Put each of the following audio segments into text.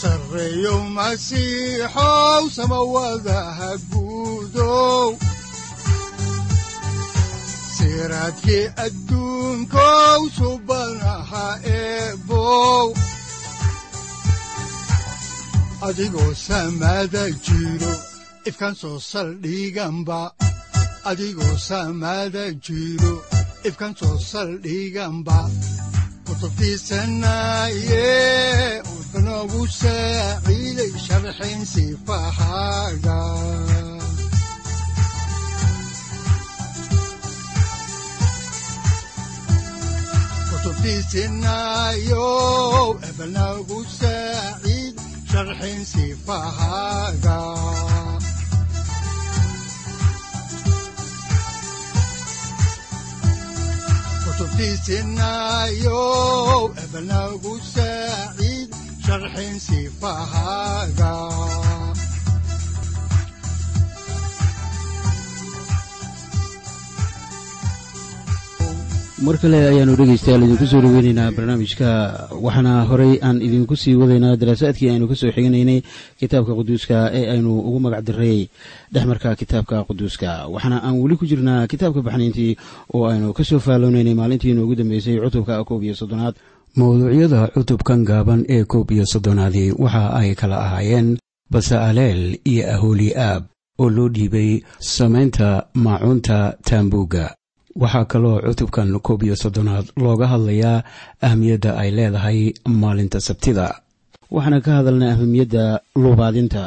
sareyow masiixow samawadaha guudow siraadkii soo saldhiganba adigoo samada jiro ifkan soo saldhiganba kutubtiisanaye udanogu saaciiday sharxin sifahaaga kutubtiisinayo ebanagu saaciid sharxin sifahaaga kutubtiisinayo ebanagu saaciid sharxin sifahaaga mar kale ayaanu dhegaystayaal idinku soo dhoweyneynaa barnaamijka. Waxaana horey aan idinku sii wadaynaa daraasaadkii aynu ka soo xiganaynay kitaabka quduuska ee aynu ugu magac diray dhexmarka kitaabka quduuska. Waxaana aan weli ku jirnaa kitaabka baxnayntii oo aynu ka soo faalloonaynay maalintii inoogu dambeysay cutubka koob iyo soddonaad mowduucyada cutubkan gaaban ee koob iyo soddonaadii waxa ay kala ahaayeen basa'aleel iyo ahooliaab oo loo dhiibay samaynta maacuunta taambuugga. Waxaa kaloo cutubkan koob iyo soddonaad looga hadlayaa ahmiyadda ay leedahay maalinta sabtida. Waxaana ka hadalnay ahmiyadda luubaadinta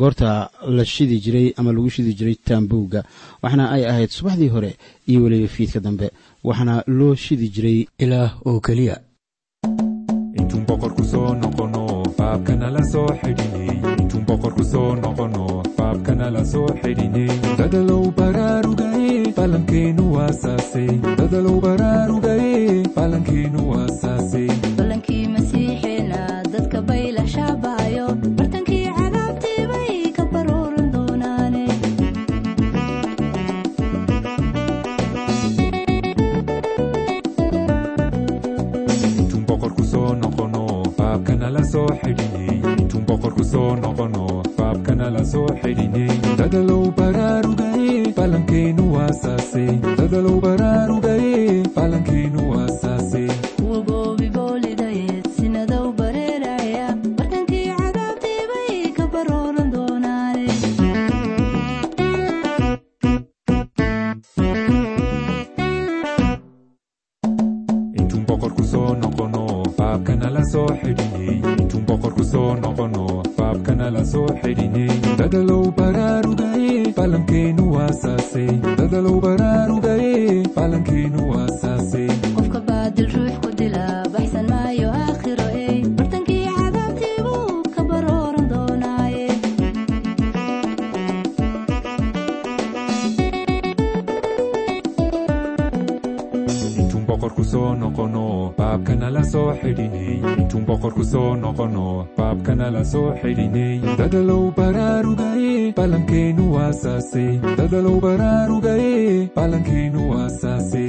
goorta la shidi jiray ama lagu shidi jiray taambuugga waxaana ay ahayd subaxdii hore iyo weliba fiidka dambe waxaana loo shidi jiray ilaah oo keliya intuun boqorku soo noqono baabkana la soo xidhinay intuun boqorku soo noqono baabkana la soo xidhinay dadalow baraarugaye balankeenu waasaase dadalow baraarugaye balankeenu waasaase ballankii xidhinay baabkana la soo xidhinay intuun boqorku soo noqono baabkana la soo xidhinay dadalow baraarugaye balankeenu waasaase dadalow baraarugaye balankeenu waasaase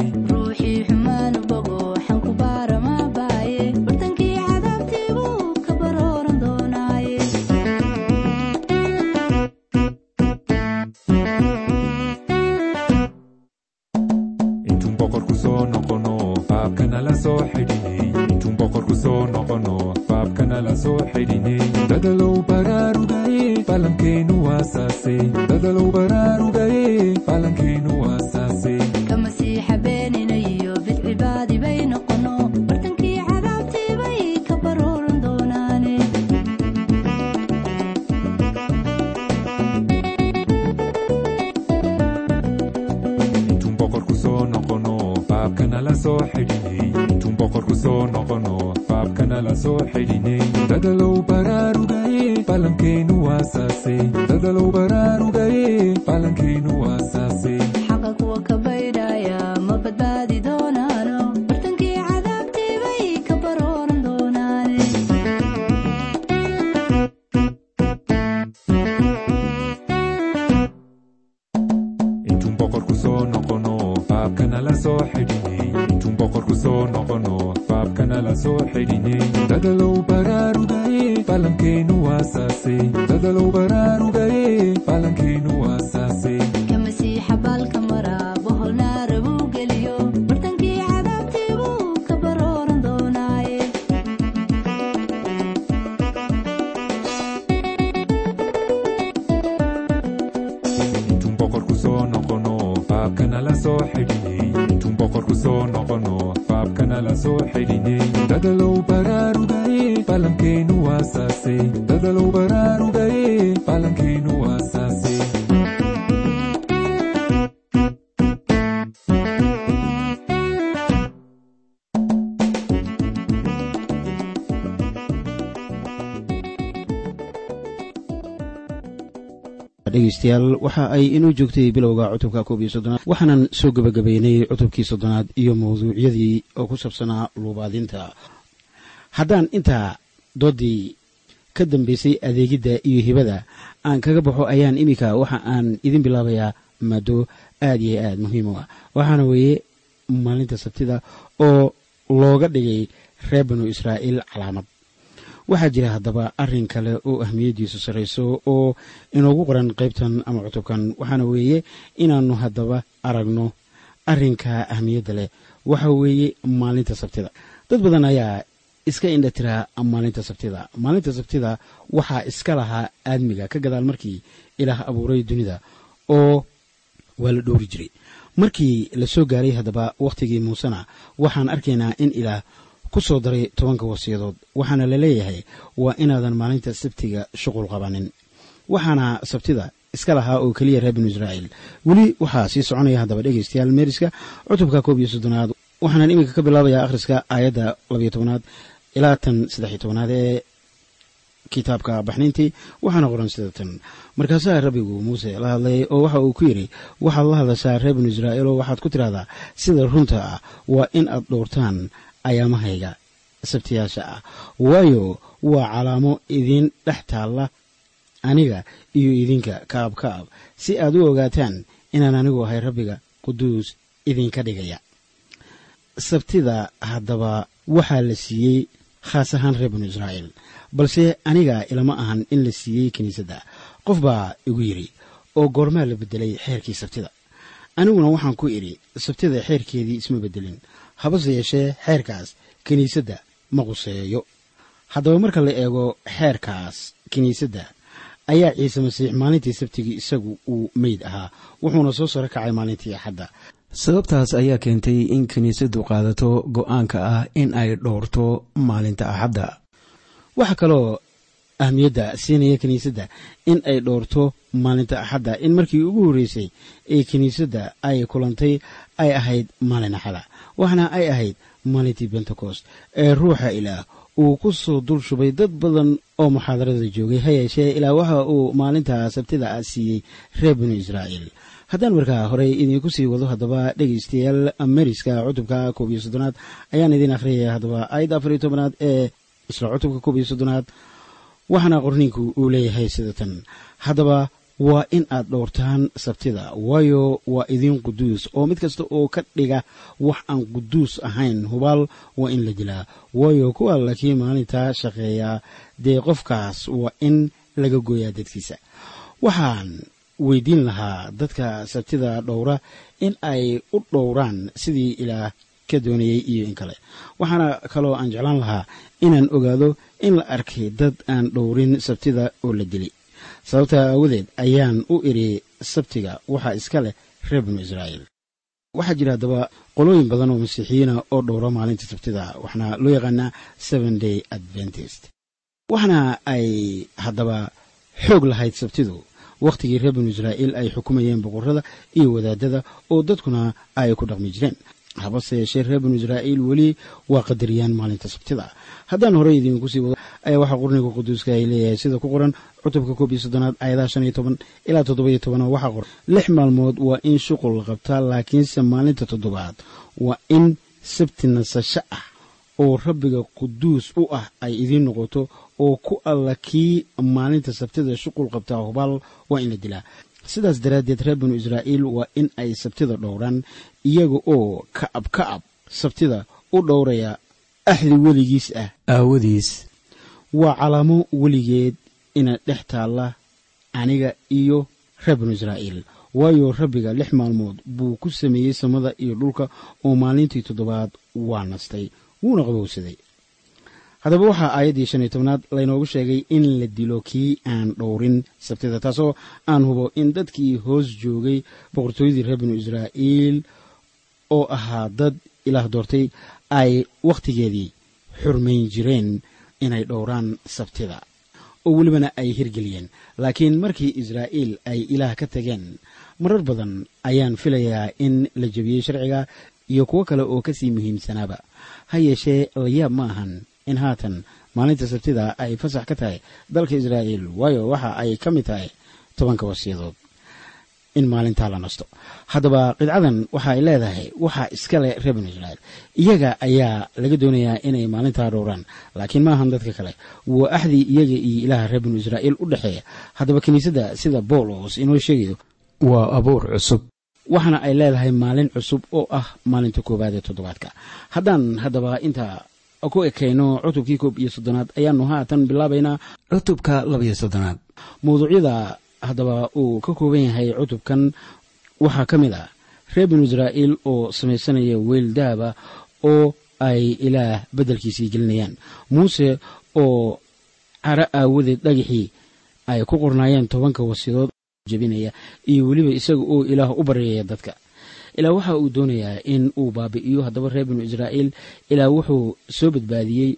ballankeennu dhegeystayaal waxa ay inoo joogtay bilowga cutubka koob iyo soddonaad waxaanan soo gebagabeynay cutubkii soddonaad iyo mawduucyadii oo ku saabsanaa luubaadinta. Haddaan intaa doodii ka dambeysay adeegidda iyo hibada aan kaga baxo ayaan iminka waxa aan idin bilaabayaa maado aad iyo aad muhiim u ah. Waxaana weeye maalinta sabtida oo looga dhigay reer banu israa'iil calaamad waxaa jira haddaba arrin kale oo ahmiyaddiisu sarrayso oo inoogu qoran qaybtan ama cutubkan waxaana weeye inaannu haddaba aragno arrinka ahmiyadda leh. Waxa weeye maalinta sabtida. Dad badan ayaa iska indhatiraa maalinta sabtida. Maalinta sabtida waxaa iska lahaa aadmiga ka gadaal markii ilaah abuuray dunida oo waa la dhowri jiray. Markii la soo gaaray haddaba wakhtigii muusena waxaan arkaynaa in ilaah ku soo daray tobanka wasiyadood waxaana la leeyahay waa inaadan maalinta sabtiga shuqul qabanin. Waxaana sabtida iska lahaa oo keliya reer binu israa'iil. Weli waxaa sii soconaya haddaba dhegeystayaal meeriska cutubka koob iyo soddonaad waxaanan iminka ka bilaabayaa akhriska aayadda labayo tobanaad ilaa tan saddex iyo tobanaad ee kitaabka baxniintii waxaana qoran sida tan. Markaasaa rabbigu muuse la hadlay oo waxa uu ku yidhi waxaad la hadashaa reer binu israa'iil oo waxaad ku tidhahdaa sida runta ah waa in aad dhowrtaan ayaamahayga sabtiyaasha ah. Waayo waa calaamo idiin dhex taalla aniga iyo idinka kaab kaab si aad u ogaataan inaan anigu ahay rabbiga quduus idinka dhigaya. Sabtida haddaba waxaa la siiyey khaas ahaan reer binu israa'iil balse aniga ilama ahan in la siiyey kiniisadda. Qof baa igu yidhi oo goormaa la beddelay xeerkii sabtida. Aniguna waxaan ku idhi sabtida xeerkeedii isma beddelin habase yeeshee xeerkaas kiniisadda ma quseeyo. Haddaba marka la eego xeerkaas kiniisadda ayaa ciise masiix maalintii sabtigii isagu uu meyd ahaa. Wuxuuna soo saro kacay maalintii axadda. Sababtaas ayaa keentay in kiniisaddu qaadato go'aanka ah in ay dhowrto maalinta axadda. Waxaa kaloo ahmiyadda siinaya kiniisadda in ay dhowrto maalinta axadda. In markii ugu horreysay ee kiniisadda ay kulantay ay ahayd maalin axada waxna ay ahayd maalintii bentecost ee ruuxa ilaah. Uu ku soo dul shubay dad badan oo muxaadarada joogay ha yeeshee ilaa waxa uu maalinta sabtida ah siiyey reer binu israa'iil. Haddaan markaa horey idinku sii wado haddaba dhegaystayaal meriska cutubka koob iyo soddonaad ayaan idiin akhriyaya haddaba aayadda afar iyo tobanaad ee isla cutubka koob iyo soddonaad waxaana qorniinku uu leeyahay sida tan haddaba waa in aad dhowrtaan sabtida waayo waa idiin quduus oo mid kasta oo ka dhiga wax aan quduus ahayn hubaal waa in la dilaa waayo kuwa laakiin maalintaa shaqeeyaa dee qofkaas waa in laga gooyaa dadkiisa. Waxaan weydiin lahaa dadka sabtida dhowra in ay u dhowraan sidii ilaah ka doonayey iyo in kale. Waxaana kaloo aan jeclaan lahaa inaan ogaado in la arkay dad aan dhowrin sabtida oo la dili sababta aawadeed ayaan u idhi sabtiga waxaa iska leh reer binu israa'iil. Waxaa jira haddaba qolooyin badan oo masiixiyiina oo dhowra maalinta sabtida waxaana loo yaqaanaa seven day adventist. Waxaana ay haddaba xoog lahayd sabtidu wakhtigii reer binu israa'iil ay xukumayeen boqorrada iyo wadaadada oo dadkuna ay ku dhaqmi jireen habase yeeshee reer binu israa'iil weli waa qadariyaan maalinta sabtida. Haddaan horey idinku sii wado ayaa waxaa qurniga quduuska ay leeyahay sida ku qoran cutubka koob iyo soddonaad aayadaha shan iyo toban ilaa toddoba-iyo toban oo waxaa qoran. Lix maalmood waa in shuqul la qabtaa laakiinse maalinta toddobaad waa in sabti nasasho ah oo rabbiga quduus u ah ay idiin noqoto oo ku alla kii maalinta sabtida shuqul qabtaa hubaal waa in la dilaa sidaas daraaddeed reer binu israa'iil waa in ay sabtida dhowraan iyaga oo ka'ab ka'ab sabtida u dhowraya axdi weligiis ah. Aawadiis. Waa calaamo weligeed ina dhex taalla aniga iyo reer binu israa'iil. Waayo rabbiga lix maalmood buu ku sameeyey samada iyo dhulka oo maalintii toddobaad waa nastay. Wuuna qabowsaday haddaba waxaa aayaddii shan iyo tobnaad laynoogu sheegay in la dilo kii aan dhowrin sabtida taasoo aan hubo in dadkii hoos joogay boqortooyadii reer binu israa'iil oo ahaa dad ilaah doortay ay wakhtigeedii xurmayn jireen inay dhowraan sabtida. Oo welibana ay hirgeliyeen laakiin markii israa'iil ay ilaah ka tageen marar badan ayaan filayaa in la jebiyey sharciga iyo kuwo kale oo ka sii muhiimsanaaba. Ha yeeshee layaab ma ahan in haatan maalinta sabtida ay fasax ka tahay dalka israa'iil. Waayo waxa ay ka mid tahay tobanka wasiyadood in maalintaa la nasto. Haddaba qidcadan waxa ay leedahay waxaa iskale reer binu israa'iil. Iyaga ayaa laga doonayaa inay maalintaa dhowraan laakiin maahan dadka kale. Waa axdii iyaga iyo ilaaha reer binu israa'iil u dhexeeya. Haddaba kiniisadda sida boolos inoo sheegayo waa abuur cusub. waxaana ay leedahay maalin cusub oo ah maalinta koowaad ee toddobaadka. Haddaan haddaba inta ku ekayno cutubkii koob iyo soddonaad ayaanu haatan bilaabaynaa cutubka labiyo soddonaad. Mawduucyada haddaba uu ka kooban yahay cutubkan waxaa ka mid ah reer binu israa'iil oo samaysanaya weyl dahaba oo ay ilaah beddelkiisii gelinayaan muuse oo caro aawadeed dhagaxii ay ku qornaayeen tobanka wasidood jebinaya iyo weliba isaga oo ilaah u baryaya dadka ilaa waxa uu doonayaa in uu baabi'iyo haddaba reer binu israa'iil ilaa wuxuu soo badbaadiyey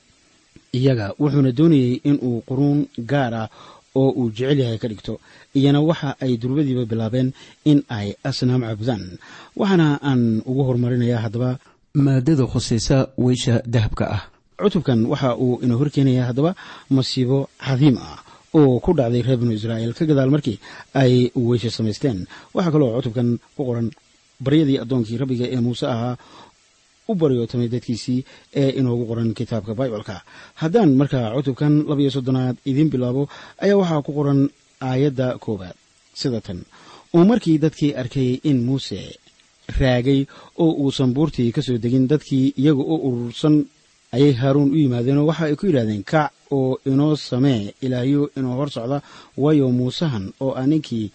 iyaga wuxuuna doonayey inuu quruun gaar ah oo uu jecel yahay ka dhigto iyana waxa ay durbadiiba bilaabeen in ay asnaam caabudaan. Waxaana aan ugu horumarinayaa haddaba maadada khusaysa weysha dahabka ah. Cutubkan waxa uu ina horkeenayaa haddaba masiibo cadiim ah oo ku dhacday reer binu israa'iil ka gadaal markii ay weysha samaysteen. Waxaa kaloo cutubkan ku qoran baryadii addoonkii rabbiga ee muuse ahaa u baryootamay dadkiisii ee inoogu qoran kitaabka baibalka haddaan markaa cutubkan labayo soddonaad idiin bilaabo ayaa waxaa ku qoran aayadda koowaad. Sida tan oo markii dadkii arkay in muuse raagay oo uusan buurtii ka soo degin dadkii iyaga oo urursan ayay haaruun u yimaadeenoo waxa ay ku yidhahdeen kac oo inoo samee ilaahyo inoo hor socda waayo muusahan oo ah ninkii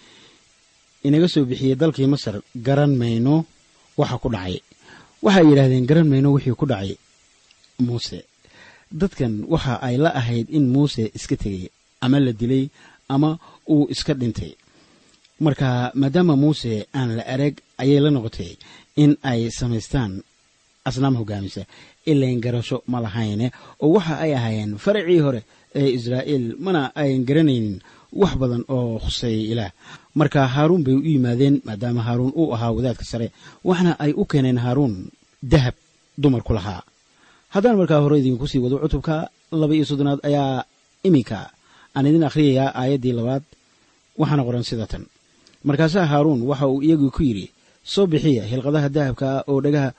inaga soo bixiyey dalkii masar garan mayno waxa ku dhacay. Waxay yidhaahdeen garan mayno wixii ku dhacay muuse. Dadkan waxa ay la ahayd in muuse iska tegay ama la dilay ama uu iska dhintay. Marka maadaama muuse aan la arag ayay la noqotay in ay samaystaan asnaam hogaamisa ilayn garasho ma lahayne oo waxa ay ahaayeen faracii hore ee israa'iil mana ayan garanaynin wax badan oo khuseeyay ilaah marka haaruun bay u yimaadeen maadaama haaruun uu ahaa wadaadka sare waxna ay u keeneen haaruun dahab dumarku lahaa. Haddaan markaa hore idinku sii wado cutubka laba iyo soddonaad ayaa iminka. Aan idin akhriyayaa aayaddii labaad waxaana qoran sida tan. Markaasaa haaruun waxa uu iyagii ku yidhi soo bixiya hilqadaha dahabka ah oo dhagaha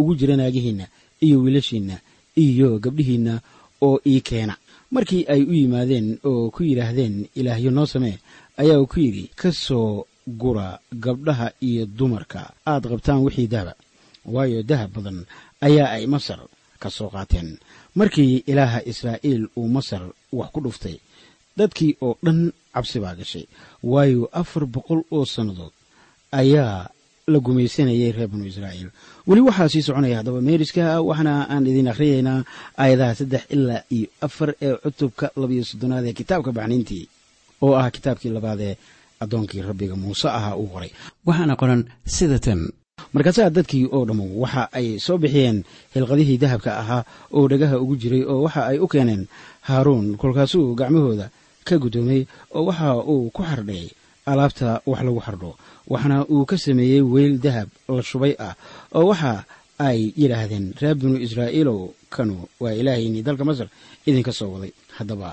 ugu jira naagihiinna iyo wiilashiinna iyo gabdhihiinna oo ii keena. Markii ay u yimaadeen oo ku yidhaahdeen ilaahyo noo samee ayaa uu ku yidhi ka soo gura gabdhaha iyo dumarka. Aad qabtaan wixii dahaba waayo dahab badan ayaa ay masar ka soo qaateen. Markii ilaaha israa'iil uu masar wax ku dhuftay dadkii oo dhan cabsi baa gashay waayo afar boqol oo sannadood ayaa la gumaysanayay reer binu israa'iil. Weli waxaa sii soconaya haddaba meeriska waxaana aan idin akhriyaynaa aayadaha saddex ilaa iyo afar ee cutubka labayo soddonaad ee kitaabka baxniintii oo ah kitaabkii labaad ee addoonkii rabbiga muuse ahaa uu qoray waxaana qoran sida tan. Markaasaa dadkii oo dhammu waxa ay soo bixiyeen hilqadihii dahabka ahaa oo dhagaha ugu jiray oo waxa ay u keeneen haaruun kolkaasuu gacmahooda ka guddoomay oo waxa uu ku xardhay alaabta wax lagu xardho waxna uu ka sameeyey weyl dahab la shubay ah oo waxa ay yidhaahdeen reer binu israa'iilow kanu waa ilaahaynii dalka masar idinka soo waday. Haddaba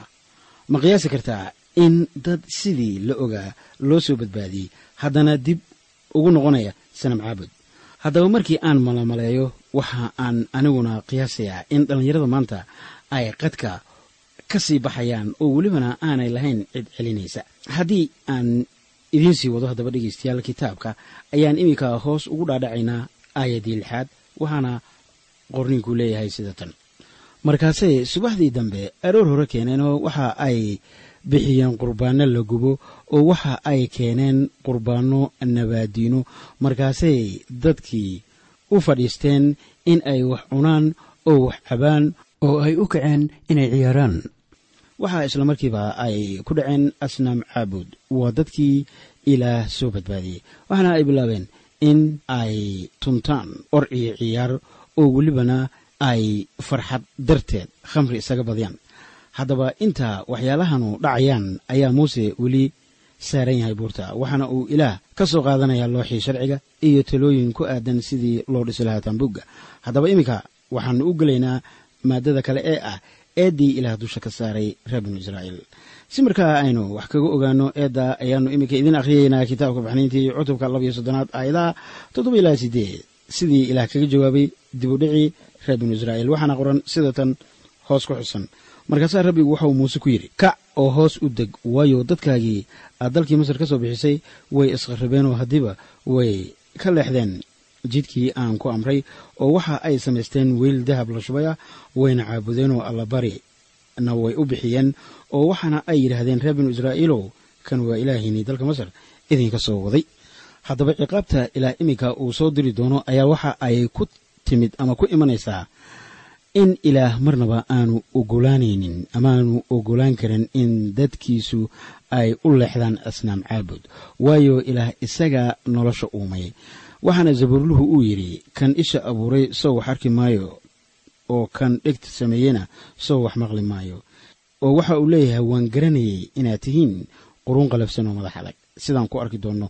ma qiyaasi kartaa in dad sidii la ogaa loo soo badbaadiyey haddana dib ugu noqonaya sanam caabud. Haddaba markii aan malamaleeyo waxa aan aniguna qiyaasayaa in dhallinyarada maanta ay qadka ka sii baxayaan oo welibana aanay lahayn cid celinaysa. Haddii aan idiin sii wado haddaba dhegaystayaal kitaabka ayaan iminka hoos ugu dhaadhacaynaa aayaddii lixaad waxaana qorniinku leeyahay sida tan markaasay subaxdii dambe aroor hore keeneenoo waxa ay bixiyeen qurbaanno la gubo oo waxa ay keeneen qurbaanno nabaadiino markaasay dadkii u fadhiisteen in ay wax cunaan oo wax cabaan oo ay u kaceen inay ciyaaraan. Waxaa isla markiiba ay ku dhaceen asnaam caabud. Waa dadkii ilaah soo badbaadiyey. Waxaana ay bilaabeen in ay tuntaan or iyo ciyaar oo welibana ay farxad darteed khamri isaga badiyaan haddaba inta waxyaalahanu dhacayaan ayaa muuse weli saaran yahay buurta. Waxaana uu ilaah ka soo qaadanayaa looxii sharciga iyo talooyin ku aadan sidii loo dhisi lahaa tambuugga haddaba iminka waxaanu u gelaynaa maadada kale ee ah eeddii ilaah dusha ka saaray reer binu israa'iil. Si markaa aynu wax kaga ogaano eedda ayaanu iminka idin akhriyeynaa kitaabka baxnayntii cutubka labiyo soddonaad aayadaha toddoba ilaa sideed sidii ilaah kaga jawaabay dibudhicii reer binu israa'iil waxaana qoran sida tan hoos ku xusan markaasaa rabbigu waxauu muuse ku yidhi kac oo hoos u deg waayo dadkaagii aad dalkii masar ka soo bixisay way isqarrabeen oo haddiiba way ka leexdeen jidkii aan ku amray oo waxa ay samaysteen weyl dahab la shubay ah wayna caabudeen oo allabari na way u bixiyeen oo waxaana ay yidhaahdeen reer binu israa'iilow kan waa ilaahiinii dalka masar idinka soo waday. Haddaba ciqaabta ilaah iminka uu soo diri doono ayaa waxa ay ku timid ama ku imanaysaa in ilaah marnaba aanu ogolaanaynin amaanu ogolaan karin in dadkiisu ay u leexdaan asnaam caabud. Waayo ilaah isagaa nolosha uumay waxaana zabuurluhu uu yidhi kan isha abuuray sow wax arki maayo. Oo kan dhegta sameeyena sow wax maqli maayo. Oo waxa uu leeyahay waan garanayay inaad tihiin quruun qalafsan oo madax adag. Sidaan ku arki doonno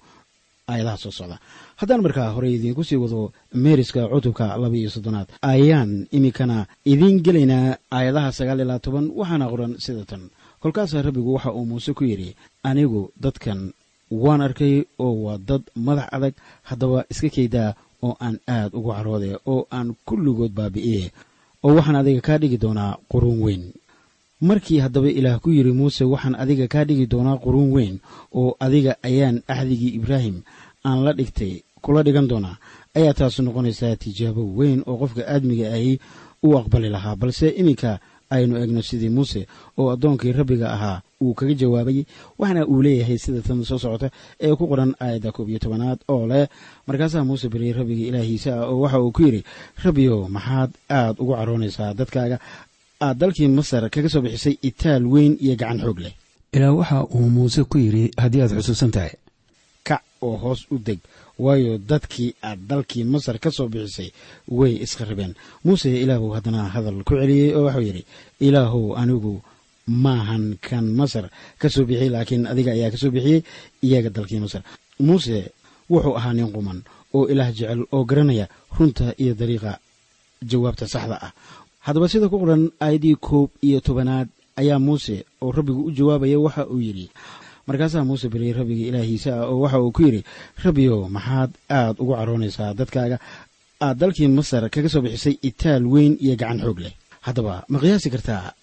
aayadaha soo socda. Haddaan markaa horey idiinku sii wado meeriska cutubka laba iyo soddonaad ayaan iminkana idiin gelaynaa aayadaha sagaal ilaa toban waxaana qoran sida tan. Kolkaasaa rabbigu waxa uu muuse ku yidhi anigu dadkan waan arkay oo waa dad madax adag haddaba iska keydaa oo aan aad ugu caroode oo aan kulligood baabi'iye oo waxaan adiga kaa dhigi doonaa quruun weyn markii haddaba ilaah ku yidhi muuse waxaan adiga kaa dhigi doonaa quruun weyn oo adiga ayaan axdigii ibraahim aan la dhigtay kula dhigan doonaa. Ayaa taasu noqonaysaa tijaabo weyn oo qofka aadmiga ahi u aqbali lahaa balse iminka aynu egno sidii muuse oo addoonkii rabbiga ahaa uu kaga jawaabay waxaana uu leeyahay sida tan soo socota ee ku qoran aayadda koob iyo tobanaad oo leh markaasaa muuse baryey rabbiga ilaahiisa ah oo waxa uu ku yidhi rabbiyow maxaad aad ugu caroonaysaa dadkaaga aad dalkii masar kaga soo bixisay itaal weyn iyo gacan xoog leh. Ilaa waxa uu muuse ku yidhi haddii aad xusuusan tahay. Kac oo hoos u deg waayo dadkii aad dalkii masar ka soo bixisay way isqarribeen muuse ilaahuu haddana hadal ku celiyey oo waxuu yidhi ilaahow anigu maahan kan masar ka soo bixiyey laakiin adiga ayaa ka soo bixiyey iyaga dalkii masar. Muuse wuxuu ahaa nin quman oo ilaah jecel oo garanaya runta iyo dariiqa jawaabta saxda ah haddaba sida ku qoran aayaddii koob iyo tobanaad ayaa muuse oo rabbigu u jawaabaya waxa uu yidhi. Markaasaa muuse baryey rabbiga ilaahiisa ah oo waxa uu ku yidhi rabbiyow maxaad aad ugu caroonaysaa dadkaaga? Aad dalkii masar kaga soo bixisay itaal weyn iyo gacan xoog leh. Haddaba ma qiyaasi kartaa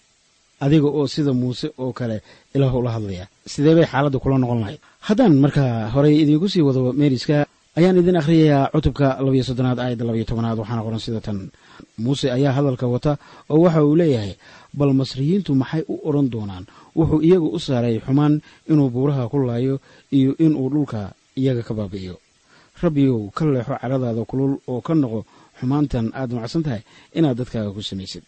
adiga oo sida muuse oo kale ilaah ula hadlaya? Sidee bay xaaladda kula noqon lahayd? Haddaan markaa horey idiinku sii wado meeriska ayaan idin akhriyayaa cutubka labayo soddonaad aayadda labayo tobanaad waxaana qoran sida tan muuse ayaa hadalka wata oo waxa uu leeyahay bal masriyiintu maxay u odhan doonaan? Wuxuu iyaga u saaray xumaan inuu buuraha ku laayo iyo inuu dhulka iyaga ka baabi'iyo. Rabbiyow ka leexo caradaada kulul oo ka noqo xumaantan aad macsan tahay inaad dadkaaga ku samaysid.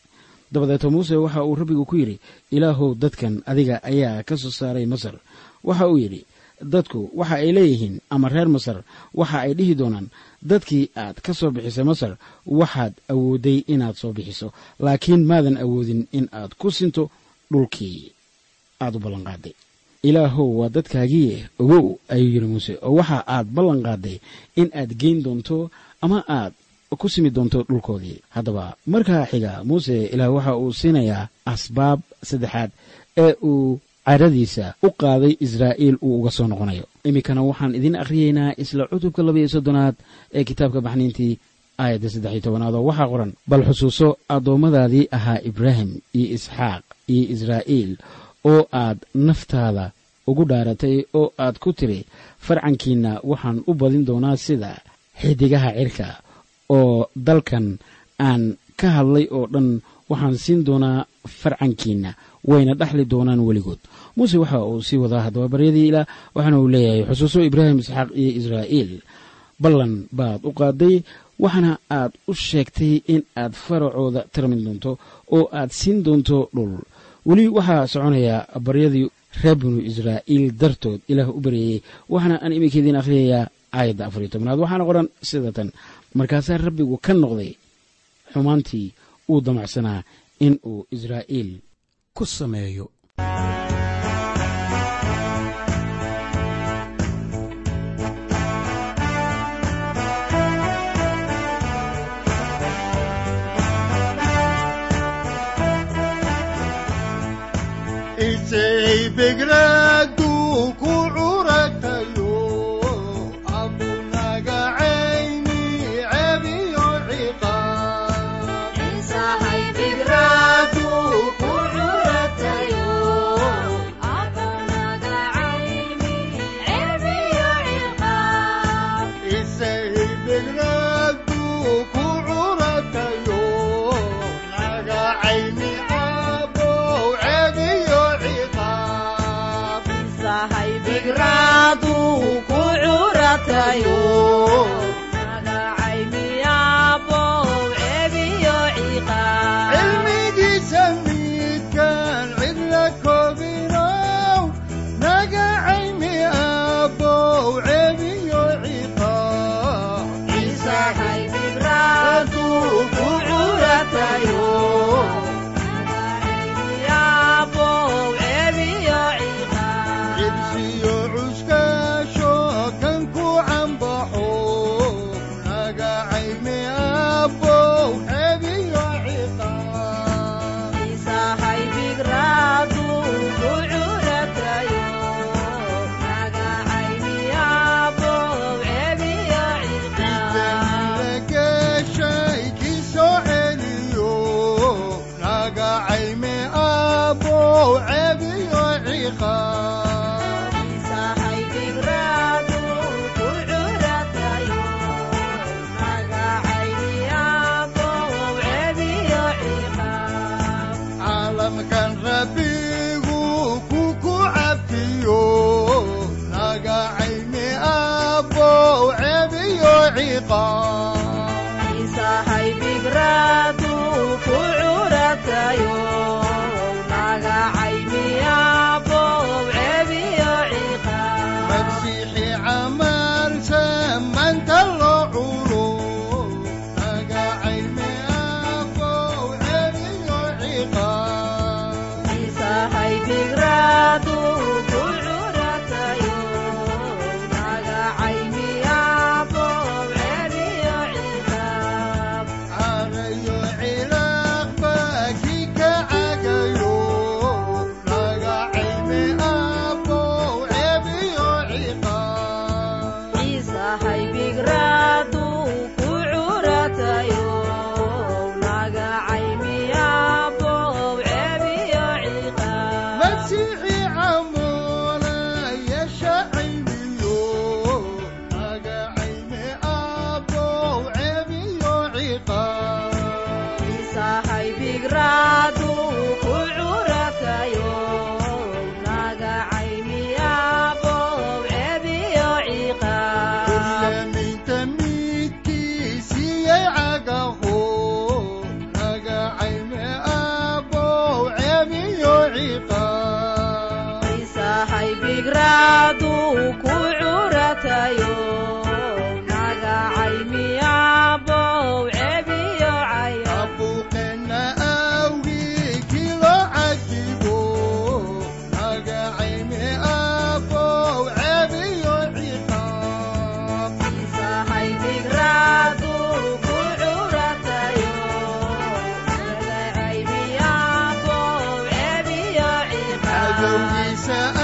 Dabadeeto muuse waxa uu rabbigu ku yidhi ilaahow dadkan adiga ayaa ka soo saaray masar. Waxa uu yidhi dadku waxa ay leeyihiin ama reer masar waxa ay dhihi doonaan dadkii aad ka soo bixisay masar waxaad awoodday inaad soo bixiso. Laakiin maadan awoodin in aad ku sinto dhulkii aad u ballanqaaday ilaahow waa dadkaagii ogow ayuu yidhi muuse oo waxa aad ballanqaaday in aad geyn doonto ama aad ku simi doonto dhulkoodii. Haddaba markaa xiga muuse ilaah waxa uu siinayaa asbaab saddexaad ee uu caradiisa u qaaday israa'iil uu uga soo noqonayo. Iminkana waxaan idiin akhriyeynaa isla cutubka labaiyo soddonaad ee kitaabka baxniintii aayadda saddex iyo tobanaad oo waxaa qoran bal xusuuso addoommadaadii ahaa ibraahim iyo isxaaq iyo israa'iil oo aad naftaada ugu dhaaratay oo aad ku tiri farcankiinna waxaan u badin doonaa sida xidigaha cirka oo dalkan aan ka hadlay oo dhan waxaan siin doonaa farcankiinna wayna dhaxli doonaan weligood. Muuse waxa uu sii wadaa haddaba baryadii ilaah waxaana uu leeyahay xusuuso ibraahim isxaaq iyo israa'iil ballan baad u qaaday waxaana aad u sheegtay in aad faracooda tarmin doonto oo aad siin doonto dhul. Weli waxaa soconaya baryadii reer binu israa'iil dartood ilaah u baryayey waxaana aan iminkeediin akhriyayaa aayadda afariyo tobnaad. Waxaana qoran sida tan markaasaa rabbigu ka noqday xumaantii uu damacsanaa in uu israa'iil ku sameeyo cebiyo hawgiisa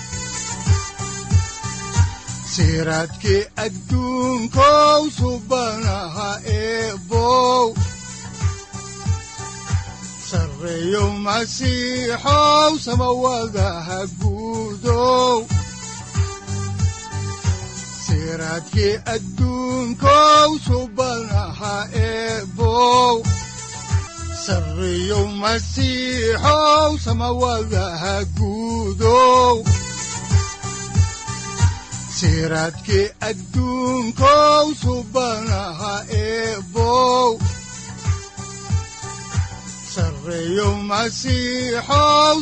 siraadkii adduunkow subanaha eebow sarreeyow masiixow samawadaha guudow siraadkii masiixow samawadaha guudow siraadkii adduunkow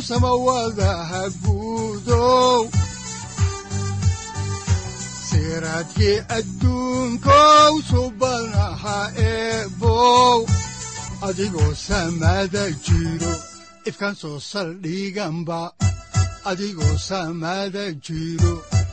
samawadaha guudow siraadkii adduunkow subanaha eebow adigoo soo saldhiganba adigoo samada jiro